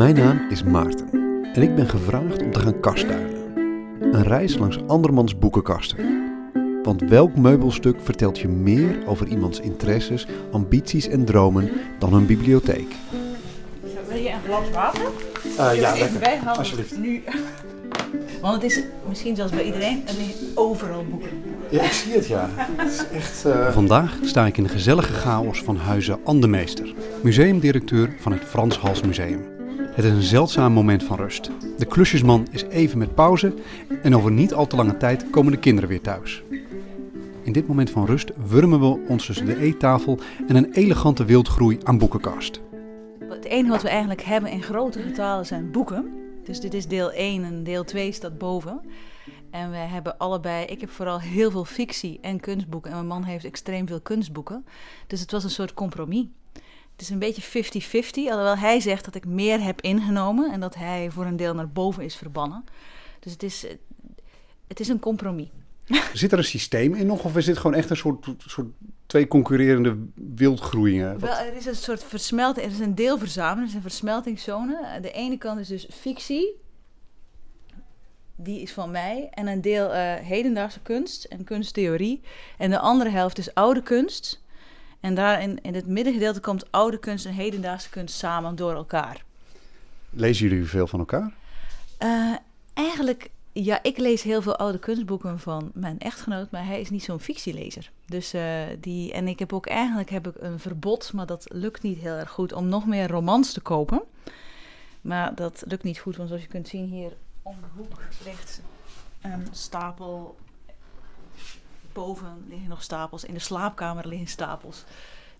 Mijn naam is Maarten en ik ben gevraagd om te gaan kastduinen. Een reis langs andermans boekenkasten. Want welk meubelstuk vertelt je meer over iemands interesses, ambities en dromen dan een bibliotheek? Wil je een glas water? Uh, ja, Even bijhalen. Alsjeblieft. Nu. Want het is misschien zoals bij iedereen, er liggen overal boeken. Ja, ik zie het ja. Het is echt, eh, Vandaag sta ik in de gezellige chaos van Huizen Andemeester, museumdirecteur van het Frans Hals Museum. Het is een zeldzaam moment van rust. De klusjesman is even met pauze en over niet al te lange tijd komen de kinderen weer thuis. In dit moment van rust wurmen we ons tussen de eettafel en een elegante wildgroei aan boekenkast. Het enige wat we eigenlijk hebben in grote getalen zijn boeken. Dus dit is deel 1 en deel 2 staat boven. En we hebben allebei, ik heb vooral heel veel fictie en kunstboeken. En mijn man heeft extreem veel kunstboeken. Dus het was een soort compromis. Het is een beetje 50-50, alhoewel hij zegt dat ik meer heb ingenomen en dat hij voor een deel naar boven is verbannen. Dus het is, het is een compromis. Zit er een systeem in nog, of is dit gewoon echt een soort, soort twee concurrerende wildgroeien? Wel, er is een soort versmelting, er is een deelverzameling, er is een versmeltingszone. De ene kant is dus fictie, die is van mij. En een deel uh, hedendaagse kunst en kunsttheorie. En de andere helft is oude kunst. En daar in, in het middengedeelte komt oude kunst en hedendaagse kunst samen door elkaar. Lezen jullie veel van elkaar? Uh, eigenlijk, ja, ik lees heel veel oude kunstboeken van mijn echtgenoot, maar hij is niet zo'n fictielezer. Dus uh, die, en ik heb ook eigenlijk heb ik een verbod, maar dat lukt niet heel erg goed, om nog meer romans te kopen. Maar dat lukt niet goed, want zoals je kunt zien hier om de hoek ligt een stapel. Boven liggen nog stapels. In de slaapkamer liggen stapels.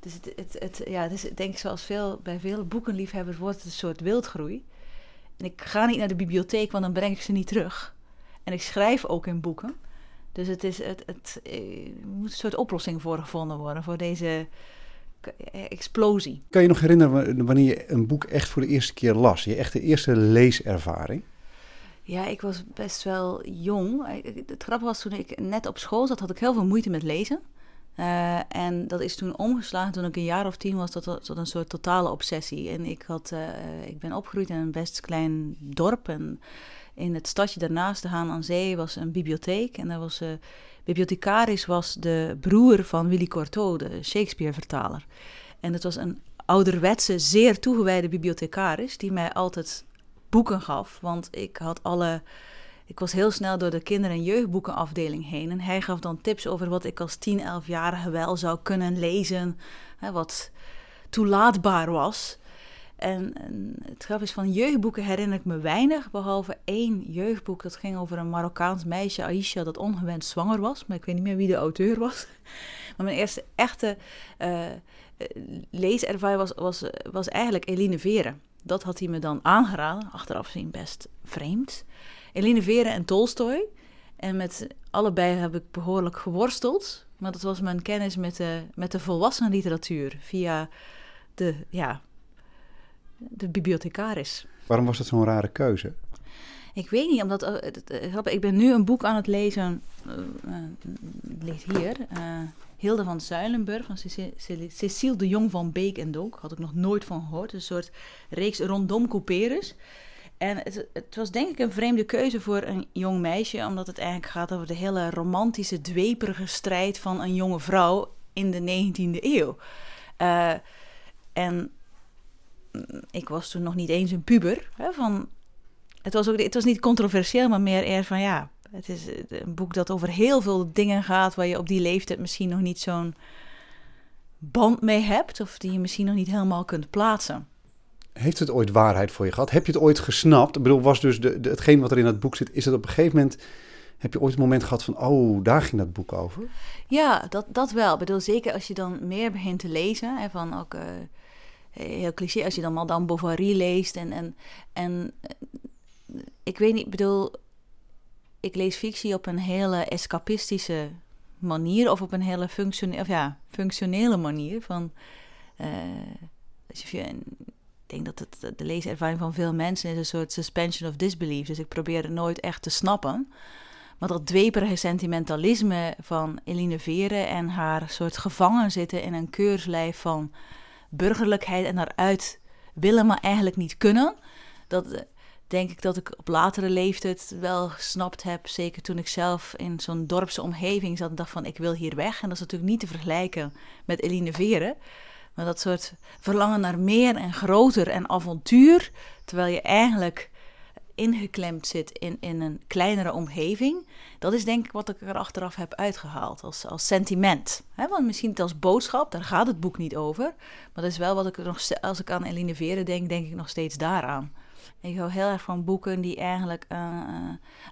Dus het, het, het, ja, het is denk ik zoals veel, bij veel boekenliefhebbers wordt het een soort wildgroei. En ik ga niet naar de bibliotheek, want dan breng ik ze niet terug. En ik schrijf ook in boeken. Dus het, is, het, het, eh, er moet een soort oplossing voor gevonden worden voor deze explosie. Kan je nog herinneren wanneer je een boek echt voor de eerste keer las? Je echte eerste leeservaring? Ja, ik was best wel jong. Het grappige was toen ik net op school zat, had ik heel veel moeite met lezen. Uh, en dat is toen omgeslagen toen ik een jaar of tien was tot, tot een soort totale obsessie. En ik, had, uh, ik ben opgegroeid in een best klein dorp. En in het stadje daarnaast, de Haan aan Zee, was een bibliotheek. En daar was, uh, bibliothecaris was de broer van Willy Cortot, de Shakespeare-vertaler. En het was een ouderwetse, zeer toegewijde bibliothecaris die mij altijd boeken gaf. Want ik had alle. Ik was heel snel door de kinder- en jeugdboekenafdeling heen. En hij gaf dan tips over wat ik als 10, 11-jarige wel zou kunnen lezen. Hè, wat toelaatbaar was. En, het grap is van jeugdboeken herinner ik me weinig. Behalve één jeugdboek dat ging over een Marokkaans meisje, Aisha, dat ongewenst zwanger was. Maar ik weet niet meer wie de auteur was. Maar mijn eerste echte uh, leeservaring was, was, was eigenlijk Eline Veren. Dat had hij me dan aangeraden, achteraf gezien best vreemd. Eline Veren en Tolstoy. En met allebei heb ik behoorlijk geworsteld. Maar dat was mijn kennis met de, met de volwassen literatuur via de, ja, de bibliothecaris. Waarom was dat zo'n rare keuze? Ik weet niet, omdat uh, ik ben nu een boek aan het lezen, uh, uh, ligt hier, Hilde van Zuilenburg van Cecile de Jong van Beek en Donk. Had ik nog nooit van gehoord. Een soort reeks rondom couperus. En het, het, was denk ik een vreemde keuze voor een jong meisje, omdat het eigenlijk gaat over de hele romantische, dweperige strijd van een jonge vrouw in de 19e eeuw. Uh, en ik was toen nog niet eens een puber. Hè, van, het, was ook, het was niet controversieel, maar meer eer van ja, het is een boek dat over heel veel dingen gaat waar je op die leeftijd misschien nog niet zo'n band mee hebt, of die je misschien nog niet helemaal kunt plaatsen. Heeft het ooit waarheid voor je gehad? Heb je het ooit gesnapt? Ik bedoel, was dus de, de, hetgeen wat er in het boek zit, is het op een gegeven moment. Heb je ooit een moment gehad van, oh, daar ging dat boek over? Ja, dat, dat wel. Ik bedoel, zeker als je dan meer begint te lezen, hè, van ook uh, heel cliché, als je dan Madame Bovary leest en, en, en ik weet niet, ik bedoel, ik lees fictie op een hele escapistische manier of op een hele ja, functionele manier. Van, als je, ik denk dat het, de leeservaring van veel mensen is een soort suspension of disbelief. Dus ik probeer het nooit echt te snappen. Maar dat dweperige sentimentalisme van Eline Veren en haar soort gevangen zitten in een keurslijf van burgerlijkheid en daaruit willen, maar eigenlijk niet kunnen. dat eh, denk ik dat ik op latere leeftijd wel gesnapt heb. Zeker toen ik zelf in zo'n dorpse omgeving zat en dacht van ik wil hier weg. En dat is natuurlijk niet te vergelijken met Eline Veren. Maar dat soort verlangen naar meer en groter en avontuur. Terwijl je eigenlijk ingeklemd zit in, in een kleinere omgeving. Dat is denk ik wat ik er achteraf heb uitgehaald als, als sentiment. want misschien als boodschap, daar gaat het boek niet over. Maar dat is wel wat ik nog als ik aan Eline Veren denk, denk ik nog steeds daaraan. Ik hou heel erg van boeken die eigenlijk uh,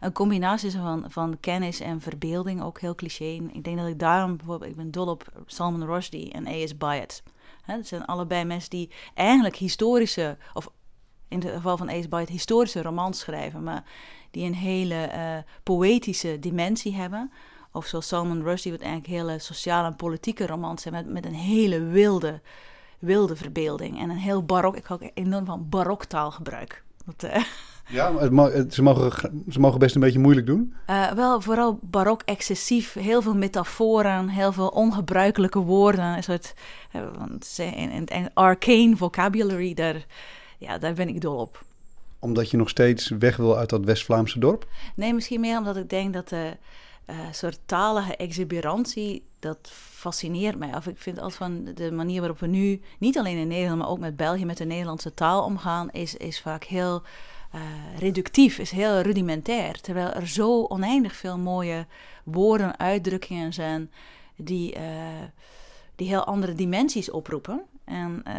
een combinatie zijn van, van kennis en verbeelding, ook heel cliché. Ik denk dat ik daarom bijvoorbeeld, ik ben dol op Salman Rushdie en A.S. Byatt. dat zijn allebei mensen die eigenlijk historische, of in het geval van Ace Byatt, historische romans schrijven, maar die een hele uh, poëtische dimensie hebben. Of zoals Salman Rushdie, wat eigenlijk hele sociale en politieke romans zijn, met, met een hele wilde, wilde verbeelding. En een heel barok, ik hou enorm van baroktaalgebruik. Dat, uh, ja, het, ze, mogen, ze mogen best een beetje moeilijk doen. Uh, wel, vooral barok excessief. Heel veel metaforen, heel veel ongebruikelijke woorden. Een soort in, in, in arcane vocabulary, daar, ja, daar ben ik dol op. Omdat je nog steeds weg wil uit dat West-Vlaamse dorp? Nee, misschien meer omdat ik denk dat de uh, soort talige exuberantie, dat fascineert mij. Of ik vind altijd van de manier waarop we nu, niet alleen in Nederland, maar ook met België, met de Nederlandse taal omgaan, is, is vaak heel uh, reductief, is heel rudimentair. Terwijl er zo oneindig veel mooie woorden, uitdrukkingen zijn die, uh, die heel andere dimensies oproepen. En uh,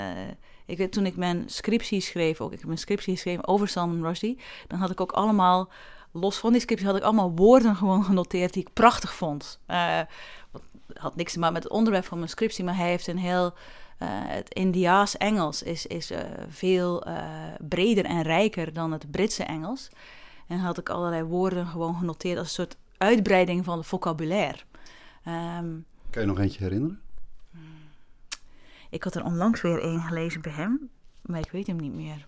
ik weet, toen ik mijn scriptie schreef, ook ik heb mijn scriptie geschreven over Salman Rushdie, dan had ik ook allemaal, los van die scriptie, had ik allemaal woorden gewoon genoteerd die ik prachtig vond. Uh, had niks te maken met het onderwerp van mijn scriptie, maar hij heeft een heel uh, het Indiaas-Engels is, is uh, veel uh, breder en rijker dan het Britse Engels. En had ik allerlei woorden gewoon genoteerd als een soort uitbreiding van het vocabulaire. Um, kan je nog eentje herinneren? Ik had er onlangs weer een gelezen bij hem, maar ik weet hem niet meer.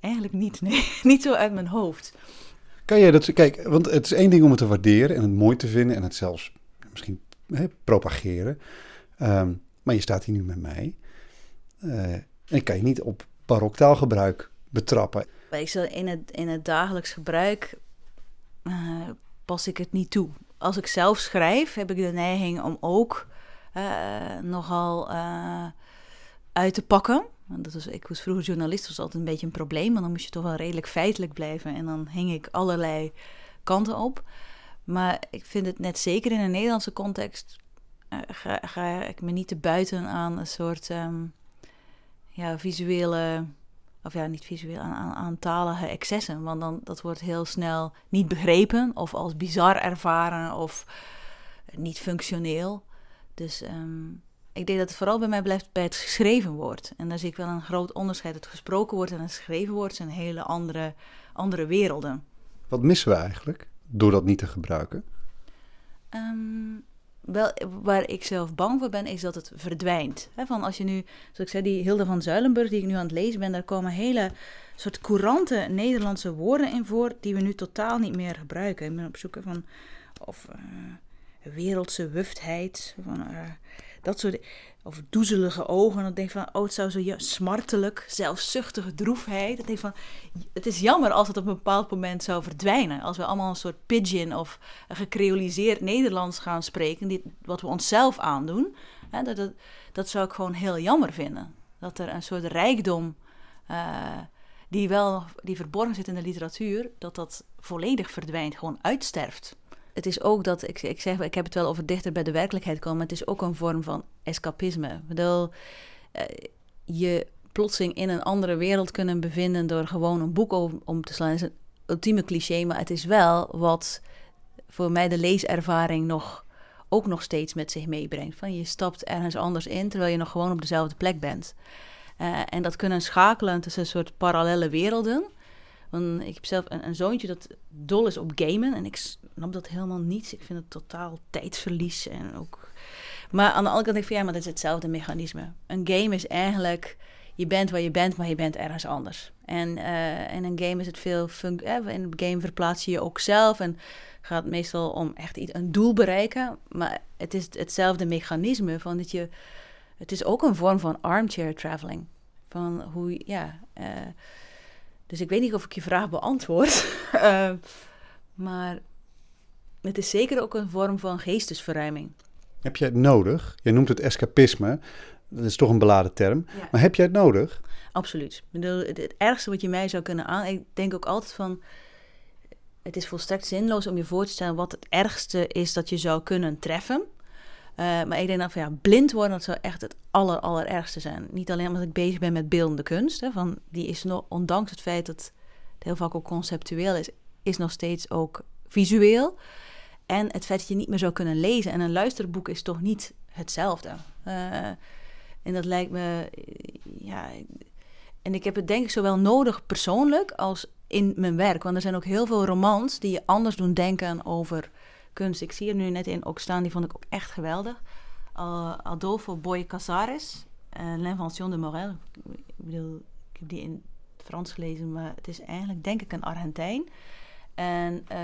Eigenlijk niet, nee. niet zo uit mijn hoofd. Kan jij dat, kijk, want het is één ding om het te waarderen en het mooi te vinden en het zelfs misschien hè, propageren. Um, maar je staat hier nu met mij. Uh, en ik kan je niet op baroktaalgebruik betrappen. In het, in het dagelijks gebruik uh, pas ik het niet toe. Als ik zelf schrijf, heb ik de neiging om ook uh, nogal uit te pakken. Dat was, ik was vroeger journalist, was altijd een beetje een probleem. Maar dan moest je toch wel redelijk feitelijk blijven. En dan hing ik allerlei kanten op. Maar ik vind het net zeker in een Nederlandse context eh, ga, ik me niet te buiten aan een soort um, ja, visuele, of ja, niet visueel, aan, aan, talige excessen. Want dan dat wordt heel snel niet begrepen of als bizar ervaren of niet functioneel. Dus um, ik denk dat het vooral bij mij blijft bij het geschreven woord. En daar zie ik wel een groot onderscheid. Het gesproken woord en het geschreven woord zijn hele andere, andere werelden. Wat missen we eigenlijk door dat niet te gebruiken? Um, wel, waar ik zelf bang voor ben, is dat het verdwijnt. van als je nu, zoals ik zei, die Hilde van Zuilenburg, die ik nu aan het lezen ben, daar komen hele soort courante Nederlandse woorden in voor, die we nu totaal niet meer gebruiken. Ik ben op zoek van, of uh, wereldse wuftheid, van, uh, dat soort of doezelige ogen. Dan denk ik van, oh, het zou zo smartelijk, zelfzuchtige droefheid. Dan denk van, het is jammer als het op een bepaald moment zou verdwijnen. Als we allemaal een soort pidgin of gecreoliseerd Nederlands gaan spreken, dit, wat we onszelf aandoen. Hè, dat, dat, dat, zou ik gewoon heel jammer vinden. Dat er een soort rijkdom, uh, die wel die verborgen zit in de literatuur, dat dat volledig verdwijnt, gewoon uitsterft het is ook dat, ik, ik zeg, ik heb het wel over dichter bij de werkelijkheid komen, maar het is ook een vorm van escapisme. Ik bedoel, uh, je plotseling in een andere wereld kunnen bevinden door gewoon een boek om, te slaan. Dat is een ultieme cliché, maar het is wel wat voor mij de leeservaring nog, ook nog steeds met zich meebrengt. Van je stapt ergens anders in terwijl je nog gewoon op dezelfde plek bent. Uh, en dat kunnen schakelen tussen een soort parallele werelden. Ik heb zelf een, een, zoontje dat dol is op gamen. En ik snap dat helemaal niet. Ik vind het totaal tijdsverlies. En ook... Maar aan de andere kant denk ik van ja, maar dat is hetzelfde mechanisme. Een game is eigenlijk, je bent waar je bent, maar je bent ergens anders. En uh, in een game is het veel fun eh, in een game verplaats je je ook zelf en gaat meestal om echt iets, een doel bereiken. Maar het is hetzelfde mechanisme van dat je, het is ook een vorm van armchair traveling. Van hoe, ja... Uh, dus ik weet niet of ik je vraag beantwoord. uh, maar het is zeker ook een vorm van geestesverruiming. Heb jij het nodig? Je noemt het escapisme. Dat is toch een beladen term. Maar heb jij het nodig? Absoluut. Ik bedoel, het, ergste wat je mij zou kunnen aan... Ik denk ook altijd van... Het is volstrekt zinloos om je voor te stellen wat het ergste is dat je zou kunnen treffen. Uh, maar ik denk dat van ja, blind worden, dat zou echt het aller, allerergste zijn. Niet alleen omdat ik bezig ben met beeldende kunst. Hè, van, die is nog, ondanks het feit dat het heel vaak ook conceptueel is, is nog steeds ook visueel. En het feit dat je niet meer zou kunnen lezen. En een luisterboek is toch niet hetzelfde. Uh, en dat lijkt me, ja. En ik heb het denk ik zowel nodig persoonlijk als in mijn werk. Want er zijn ook heel veel romans die je anders doen denken over kunst. Ik zie er nu net in ook staan, die vond ik ook echt geweldig. Uh, Adolfo Boy Casares, uh, L'Invention de Morel. Ik heb die in het Frans gelezen, maar het is eigenlijk denk ik een Argentijn. En uh,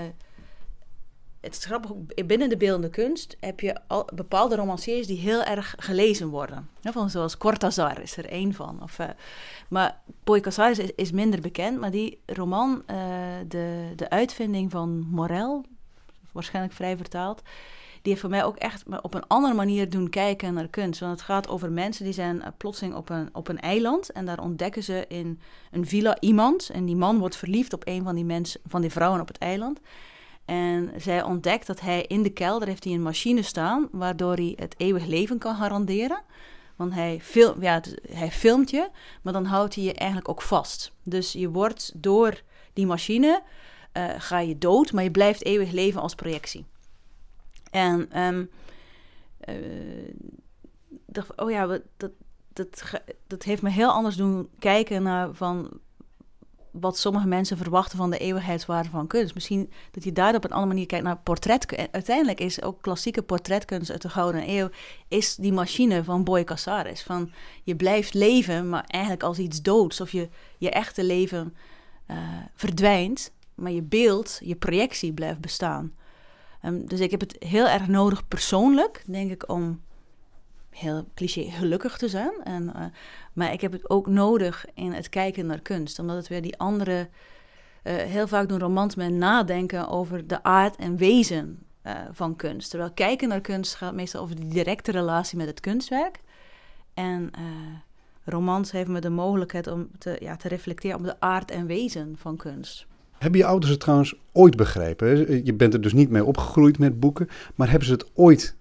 het is grappig, binnen de beeldende kunst heb je al bepaalde romanciers die heel erg gelezen worden. Van, zoals Cortázar is er één van. Of, uh, maar Boy Casares is, is, minder bekend, maar die roman, uh, de, de uitvinding van Morel, waarschijnlijk vrij vertaald, die heeft voor mij ook echt op een andere manier doen kijken naar kunst. Want het gaat over mensen die zijn uh, plotseling op een, op een eiland en daar ontdekken ze in een villa iemand. En die man wordt verliefd op een van die, mensen, van die vrouwen op het eiland. En zij ontdekt dat hij in de kelder heeft hij een machine staan, waardoor hij het eeuwig leven kan garanderen. Want hij, film, ja, hij filmt je, maar dan houdt hij je eigenlijk ook vast. Dus je wordt door die machine, uh, ga je dood, maar je blijft eeuwig leven als projectie. En um, uh, dacht, oh ja, dat, dat, dat heeft me heel anders doen kijken naar van wat sommige mensen verwachten van de eeuwigheidswaarde van kunst. Misschien dat je daar op een andere manier kijkt naar portretkunst. Uiteindelijk is ook klassieke portretkunst uit de Gouden Eeuw... is die machine van Boy Casares. Van je blijft leven, maar eigenlijk als iets doods. Of je, je echte leven verdwijnt, maar je beeld, je projectie blijft bestaan. Um, dus ik heb het heel erg nodig persoonlijk, denk ik, om heel cliché gelukkig te zijn. En, uh, maar ik heb het ook nodig in het kijken naar kunst. Omdat het weer die andere... Uh, heel vaak doen romans met nadenken over de aard en wezen uh, van kunst. Terwijl kijken naar kunst gaat meestal over de directe relatie met het kunstwerk. En romans heeft me de mogelijkheid om te, ja, te reflecteren op de aard en wezen van kunst. Hebben je ouders het trouwens ooit begrepen? Je bent er dus niet mee opgegroeid met boeken, maar hebben ze het ooit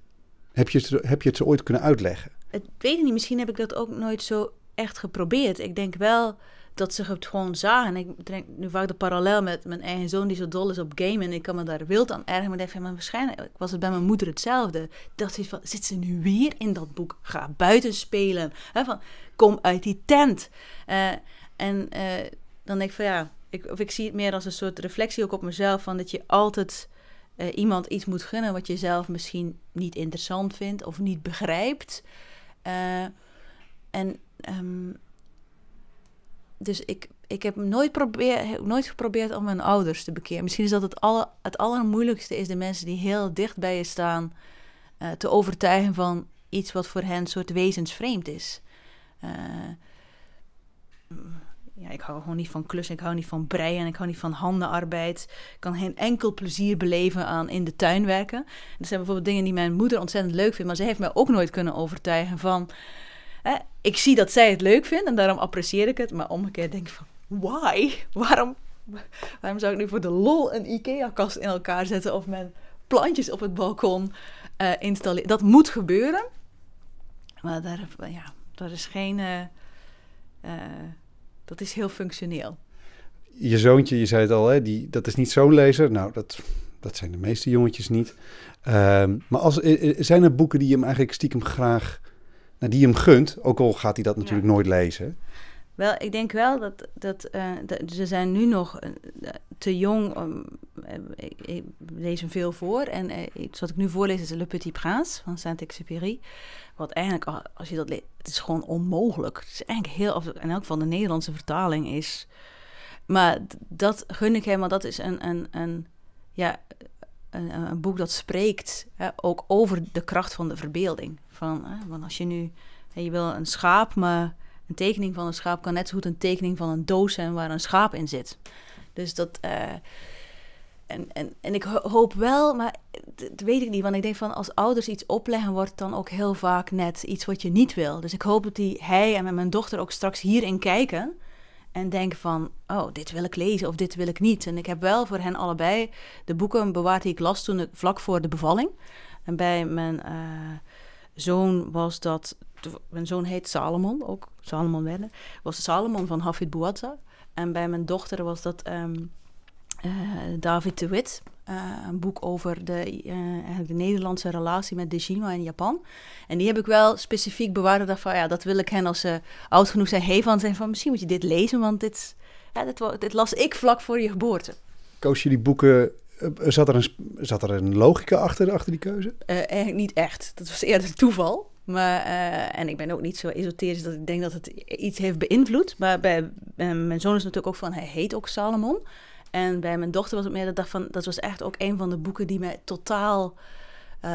heb je, het, heb je het ze ooit kunnen uitleggen? Ik weet niet. Misschien heb ik dat ook nooit zo echt geprobeerd. Ik denk wel dat ze het gewoon zagen. Ik denk nu vaak de parallel met mijn eigen zoon die zo dol is op gamen. En ik kan me daar wild aan ergeren. Maar ik denk van, waarschijnlijk was het bij mijn moeder hetzelfde. Dat ze van, zit ze nu weer in dat boek? Ga buiten spelen. Van, kom uit die tent. Uh, en uh, dan denk ik van ja, ik, of ik zie het meer als een soort reflectie ook op mezelf. Van dat je altijd uh, iemand iets moet gunnen wat je zelf misschien niet interessant vindt of niet begrijpt. Uh, en um, dus ik, ik heb nooit, probeer, nooit geprobeerd om mijn ouders te bekeren. Misschien is dat het, alle, het allermoeilijkste is de mensen die heel dicht bij je staan uh, te overtuigen van iets wat voor hen een soort wezensvreemd is. Ja, ik hou gewoon niet van klussen, ik hou niet van breien, ik hou niet van handenarbeid. Ik kan geen enkel plezier beleven aan in de tuin werken. Dat zijn bijvoorbeeld dingen die mijn moeder ontzettend leuk vindt, maar ze heeft mij ook nooit kunnen overtuigen van... Hè, ik zie dat zij het leuk vindt en daarom apprecieer ik het, maar omgekeerd denk ik van, why? Waarom, waarom zou ik nu voor de lol een IKEA-kast in elkaar zetten of mijn plantjes op het balkon uh, installeren? Dat moet gebeuren, maar daar, ja, daar is geen... Uh, uh, dat is heel functioneel. Je zoontje, je zei het al, hè, die, dat is niet zo'n lezer. Nou, dat, dat zijn de meeste jongetjes niet. Uh, maar als, zijn er boeken die je hem eigenlijk stiekem graag, nou, die je hem gunt, ook al gaat hij dat natuurlijk nooit lezen? Wel, ik denk wel dat, dat, uh, dat ze zijn nu nog uh, te jong. Ik, ik, lees hem veel voor. En uh, wat ik nu voorlees is Le Petit Prince van Saint-Exupéry. Wat eigenlijk, als je dat leest, het is gewoon onmogelijk. Het is eigenlijk heel, in elk geval de Nederlandse vertaling is. Maar dat gun ik want dat is een, een, een, ja, een, een boek dat spreekt hè, ook over de kracht van de verbeelding. Van, hè, want als je nu, hè, je wil een schaap, maar een tekening van een schaap kan net zo goed een tekening van een doos zijn waar een schaap in zit. Dus dat. Uh, en, en, en ik hoop wel, maar dat weet ik niet. Want ik denk van als ouders iets opleggen, wordt dan ook heel vaak net iets wat je niet wil. Dus ik hoop dat die, hij en mijn dochter ook straks hierin kijken. En denken van, oh, dit wil ik lezen of dit wil ik niet. En ik heb wel voor hen allebei de boeken bewaard die ik las toen vlak voor de bevalling. En bij mijn uh, zoon was dat, mijn zoon heet Salomon, ook Salomon werden, was Salomon van Hafid Bouazza. En bij mijn dochter was dat uh, David de Wit. Uh, een boek over de, uh, de Nederlandse relatie met Dejima in Japan. En die heb ik wel specifiek bewaard. Dat van, ja, dat wil ik hen als ze oud genoeg zijn, heen van zijn van misschien moet je dit lezen, want dit, ja, dit, dit las ik vlak voor je geboorte. Koos je die boeken Zat er, een, zat er een logica achter, achter die keuze? Uh, eigenlijk niet echt. Dat was eerder toeval. Maar, uh, en ik ben ook niet zo esoterisch dat ik denk dat het iets heeft beïnvloed. Maar bij, bij mijn zoon is natuurlijk ook van, hij heet ook Salomon. En bij mijn dochter was het meer dat dacht van, dat was echt ook een van de boeken die mij totaal uh,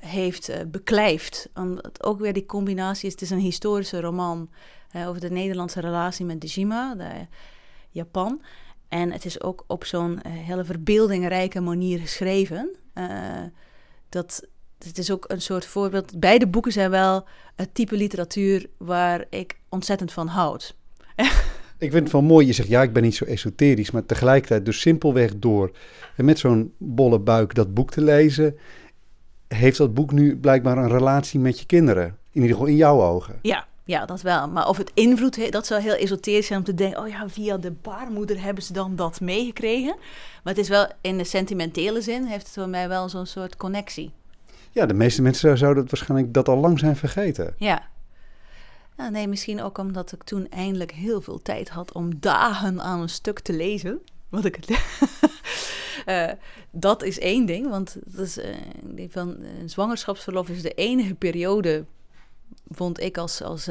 heeft uh, beklijft. Omdat ook weer die combinatie is, het is een historische roman over de Nederlandse relatie met Dejima, de Japan. En het is ook op zo'n hele verbeeldingrijke manier geschreven. dat, het is ook een soort voorbeeld. Beide boeken zijn wel het type literatuur waar ik ontzettend van houd. Ik vind het wel mooi, je zegt ja, ik ben niet zo esoterisch, maar tegelijkertijd dus simpelweg door en met zo'n bolle buik dat boek te lezen, heeft dat boek nu blijkbaar een relatie met je kinderen. In ieder geval in jouw ogen. Ja, ja, dat wel. Maar of het invloed heeft, dat zou heel esoterisch zijn om te denken: oh ja, via de baarmoeder hebben ze dan dat meegekregen. Maar het is wel in de sentimentele zin, heeft het voor mij wel zo'n soort connectie. Ja, de meeste mensen zouden het waarschijnlijk dat al lang zijn vergeten. Ja, nee, misschien ook omdat ik toen eindelijk heel veel tijd had om dagen aan een stuk te lezen. Wat ik uh, dat is één ding, want is, uh, van, uh, zwangerschapsverlof is de enige periode, vond ik als, als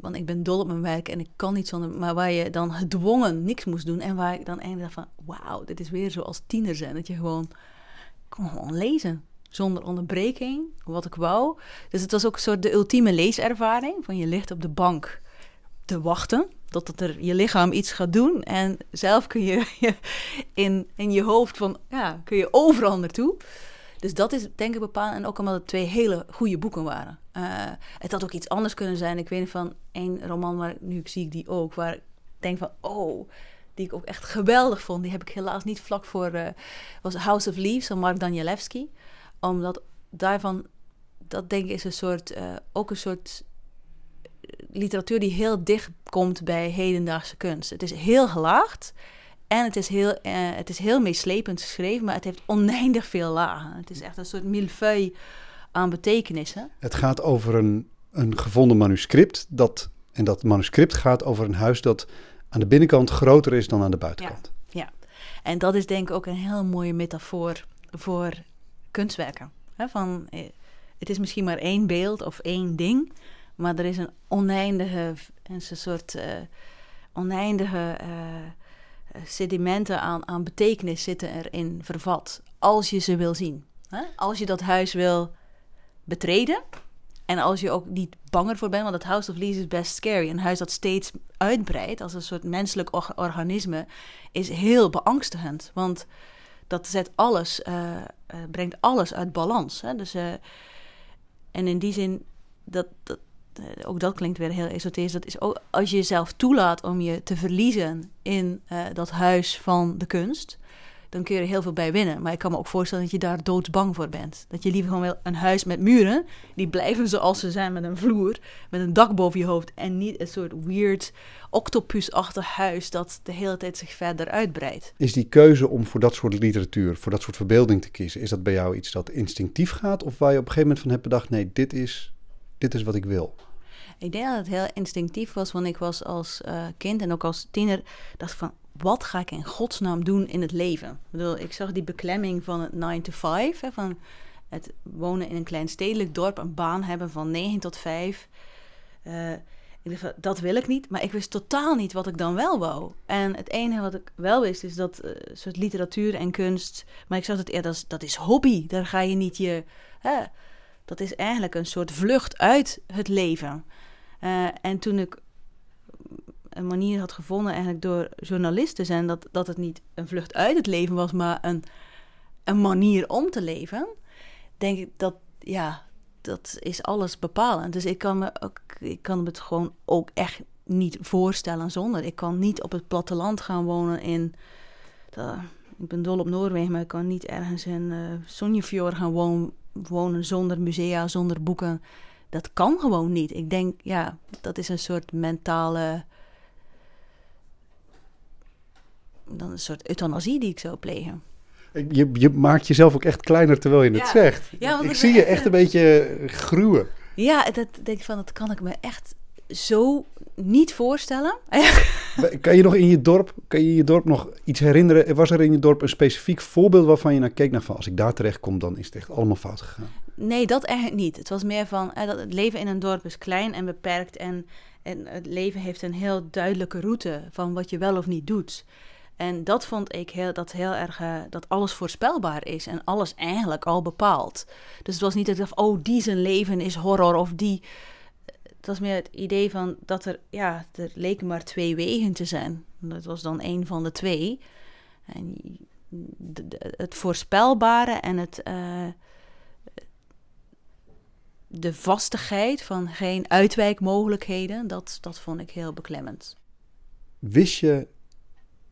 want ik ben dol op mijn werk en ik kan niet zonder, maar waar je dan gedwongen niks moest doen en waar ik dan eindelijk van, wauw, dit is weer zoals tiener zijn, dat je gewoon, kon gewoon lezen zonder onderbreking, wat ik wou. Dus het was ook een soort de ultieme leeservaring. Van je ligt op de bank te wachten totdat er je lichaam iets gaat doen. En zelf kun je, in, in je hoofd van, ja, kun je overal naartoe. Dus dat is denk ik bepaald. En ook omdat het twee hele goede boeken waren. Uh, het had ook iets anders kunnen zijn. Ik weet van één roman waar nu zie ik die ook. Waar ik denk van, oh, die ik ook echt geweldig vond. Die heb ik helaas niet vlak voor. Uh, was House of Leaves van Mark Danielewski omdat daarvan, dat denk ik is een soort, uh, ook een soort literatuur die heel dicht komt bij hedendaagse kunst. Het is heel gelaagd en het is heel, uh, het is heel meeslepend geschreven, maar het heeft oneindig veel lagen. Het is echt een soort millefeuille aan betekenissen. Het gaat over een, een gevonden manuscript dat, en dat manuscript gaat over een huis dat aan de binnenkant groter is dan aan de buitenkant. Ja, ja. en dat is denk ik ook een heel mooie metafoor voor kunstwerken. Van, eh, het is misschien maar één beeld of één ding, maar er is een oneindige, een soort uh, oneindige uh, sedimenten aan, aan betekenis zitten erin vervat, als je ze wil zien. Als je dat huis wil betreden en als je ook niet banger voor bent, want het House of Leaves is best scary. Een huis dat steeds uitbreidt als een soort menselijk organisme is heel beangstigend, want dat zet alles, uh, uh, brengt alles uit balans. Hè? Dus, uh, en in die zin, dat, dat, ook dat klinkt weer heel esoterisch. Dat is ook als je jezelf toelaat om je te verliezen in dat huis van de kunst dan kun je er heel veel bij winnen. Maar ik kan me ook voorstellen dat je daar doodsbang voor bent. Dat je liever gewoon wil een huis met muren, die blijven zoals ze zijn met een vloer, met een dak boven je hoofd en niet een soort weird octopusachtig huis dat de hele tijd zich verder uitbreidt. Is die keuze om voor dat soort literatuur, voor dat soort verbeelding te kiezen, is dat bij jou iets dat instinctief gaat of waar je op een gegeven moment van hebt bedacht, nee, dit is, dit is wat ik wil? Ik denk dat het heel instinctief was, want ik was als uh, kind en ook als tiener, dacht van, wat ga ik in godsnaam doen in het leven? Ik, bedoel, ik zag die beklemming van het 9 to 5, hè, van het wonen in een klein stedelijk dorp, een baan hebben van 9 tot 5. Uh, eh, dat wil ik niet, maar ik wist totaal niet wat ik dan wel wou. En het enige wat ik wel wist is dat uh, soort literatuur en kunst, maar ik zag het eerder als dat is hobby. Daar ga je niet je, dat is eigenlijk een soort vlucht uit het leven. Uh, en toen ik een manier had gevonden eigenlijk door journalist te zijn, dat, dat het niet een vlucht uit het leven was, maar een, een manier om te leven, denk ik dat, ja, dat is alles bepalend. Dus ik kan me ook, ik kan het gewoon ook echt niet voorstellen zonder. Ik kan niet op het platteland gaan wonen in. ik ben dol op Noorwegen, maar ik kan niet ergens in uh, gaan wonen, wonen zonder musea, zonder boeken. Dat kan gewoon niet. Ik denk, ja, dat is een soort mentale. Dan een soort euthanasie die ik zou plegen. Je, je maakt jezelf ook echt kleiner terwijl je het zegt. Ja, ik zie je echt een beetje gruwen. Ja, dat denk ik van, dat kan ik me echt zo niet voorstellen. kan je nog in je dorp, kan je je dorp nog iets herinneren? Was er in je dorp een specifiek voorbeeld waarvan je naar keek naar van als ik daar terecht kom, dan is het echt allemaal fout gegaan? Nee, dat eigenlijk niet. Het was meer van eh, dat het leven in een dorp is klein en beperkt en, en het leven heeft een heel duidelijke route van wat je wel of niet doet. En dat vond ik heel, dat heel erg, uh, dat alles voorspelbaar is en alles eigenlijk al bepaald. Dus het was niet dat ik dacht, oh, die zijn leven is horror of die het was meer het idee van dat er, ja, er leken maar twee wegen te zijn. Dat was dan een van de twee. En het voorspelbare en het, uh, de vastigheid van geen uitwijkmogelijkheden, dat, dat vond ik heel beklemmend. Wist je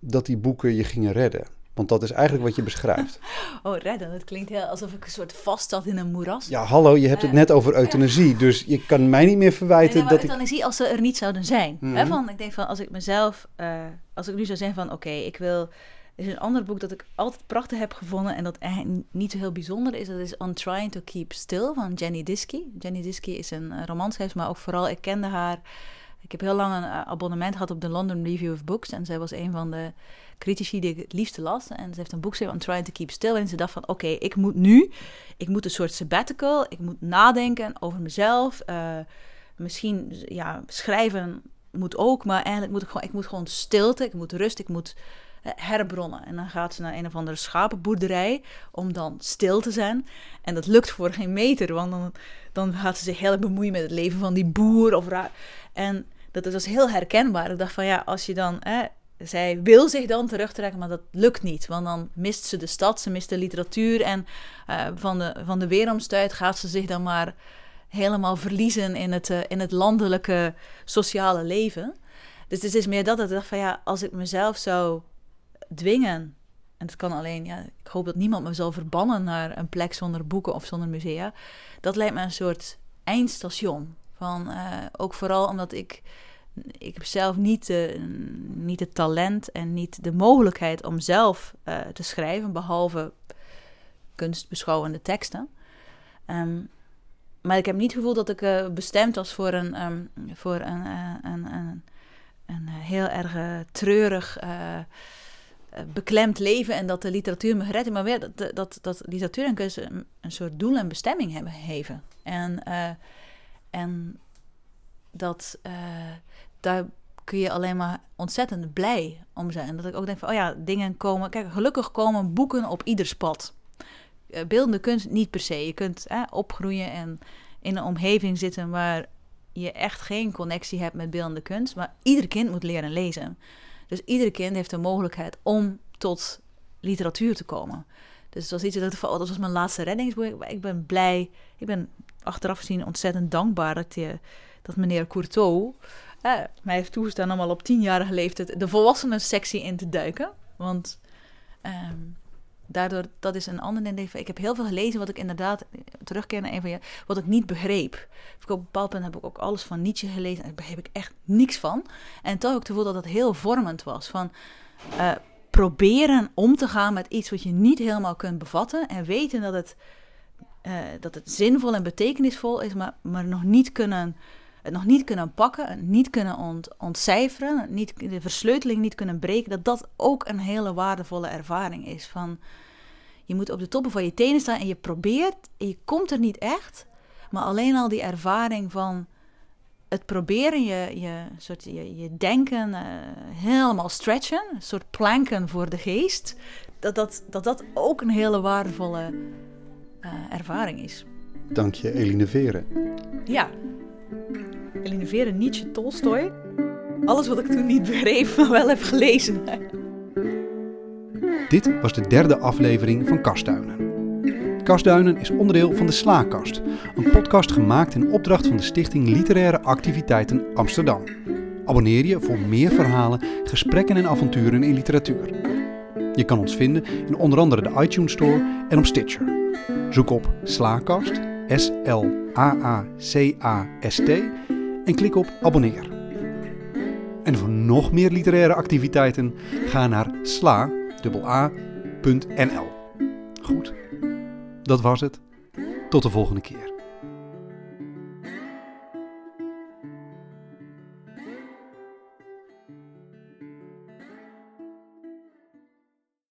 dat die boeken je gingen redden? Want dat is eigenlijk wat je beschrijft. Oh, redden. Dat klinkt heel alsof ik een soort vast zat in een moeras. Ja, hallo, je hebt het net over euthanasie. Dus je kan mij niet meer verwijten nee, dat euthanasie als ze er niet zouden zijn. Mm van, ik denk van, als ik mezelf... Uh, als ik nu zou zeggen van, oké, ik wil... Is een ander boek dat ik altijd prachtig heb gevonden... en dat niet zo heel bijzonder is. Dat is On Trying to Keep Still van Jenny Diskey. Jenny Diskey is een uh, romanschrijver, maar ook vooral... Ik kende haar... Ik heb heel lang een eh, abonnement gehad op de London Review of Books. En zij was een van de critici die ik het liefste las. En ze heeft een boek geschreven, On Trying to Keep Still. En ze dacht van, oké, ik moet nu, ik moet een soort sabbatical. Ik moet nadenken over mezelf. Uh, misschien, ja, schrijven moet ook. Maar eigenlijk moet ik gewoon, ik moet gewoon stilte, ik moet rust, ik moet herbronnen. En dan gaat ze naar een of andere schapenboerderij om dan stil te zijn. En dat lukt voor geen meter, want dan, dan gaat ze zich heel bemoeien met het leven van die boer. Of raar. En dat was heel herkenbaar. Ik dacht van ja, als je dan zij wil zich dan terugtrekken, maar dat lukt niet. Want dan mist ze de stad, ze mist de literatuur. En uh, van, de, van de weeromstuit gaat ze zich dan maar helemaal verliezen in het, uh, in het landelijke sociale leven. Dus het is meer dat ik dacht van ja, als ik mezelf zou dwingen. En het kan alleen, ja, ik hoop dat niemand me zal verbannen naar een plek zonder boeken of zonder musea. Dat lijkt me een soort eindstation. Van, uh, ook vooral omdat ik ik heb zelf niet, niet het talent en niet de mogelijkheid om zelf uh, te schrijven, behalve kunstbeschouwende teksten. Um, maar ik heb niet het gevoel dat ik uh, bestemd was voor een, um, voor een, een, een, een, heel erg treurig, beklemd leven en dat de literatuur me gered Maar weer dat, dat, dat literatuur en kunst een, soort doel en bestemming hebben gegeven. En, en dat daar kun je alleen maar ontzettend blij om zijn. Dat ik ook denk van, oh ja, dingen komen... Kijk, gelukkig komen boeken op ieder pad. Uh, beeldende kunst niet per se. Je kunt opgroeien en in een omgeving zitten waar je echt geen connectie hebt met beeldende kunst. Maar ieder kind moet leren lezen. Dus ieder kind heeft de mogelijkheid om tot literatuur te komen. Dus het was iets dat ik van, dat was mijn laatste reddingsboek. Ik ben blij, ik ben achteraf gezien ontzettend dankbaar dat, dat meneer Courtois mij heeft toegestaan om al op tienjarige leeftijd de volwassenen sectie in te duiken. Want um, daardoor, dat is een ander ding. Ik heb heel veel gelezen wat ik inderdaad, terugkeer naar een van je, wat ik niet begreep. Op een bepaald punt heb ik ook alles van Nietzsche gelezen en daar begreep ik echt niks van. En toch ook te voelen dat het heel vormend was. Van uh, proberen om te gaan met iets wat je niet helemaal kunt bevatten en weten dat het, uh, dat het zinvol en betekenisvol is, maar, maar nog niet kunnen het nog niet kunnen pakken, niet kunnen ont, ontcijferen, niet, de versleuteling niet kunnen breken, dat dat ook een hele waardevolle ervaring is. Van, je moet op de toppen van je tenen staan en je probeert en je komt er niet echt, maar alleen al die ervaring van het proberen, je, je, soort, je, je denken uh, helemaal stretchen, een soort planken voor de geest, dat dat, dat, dat ook een hele waardevolle uh, ervaring is. Dank je, Eline Veren. Ja, Eline Veren, Nietzsche, Tolstoy. alles wat ik toen niet begreep, maar wel heb gelezen. Dit was de derde aflevering van Kastduinen. Kastduinen is onderdeel van de Slaakast, een podcast gemaakt in opdracht van de Stichting Literaire Activiteiten Amsterdam. Abonneer je voor meer verhalen, gesprekken en avonturen in literatuur. Je kan ons vinden in onder andere de iTunes Store en op Stitcher. Zoek op Slaakast, S-L-A-A-C-A-S-T en klik op abonneer. En voor nog meer literaire activiteiten ga naar sla.nl. Goed, dat was het. Tot de volgende keer.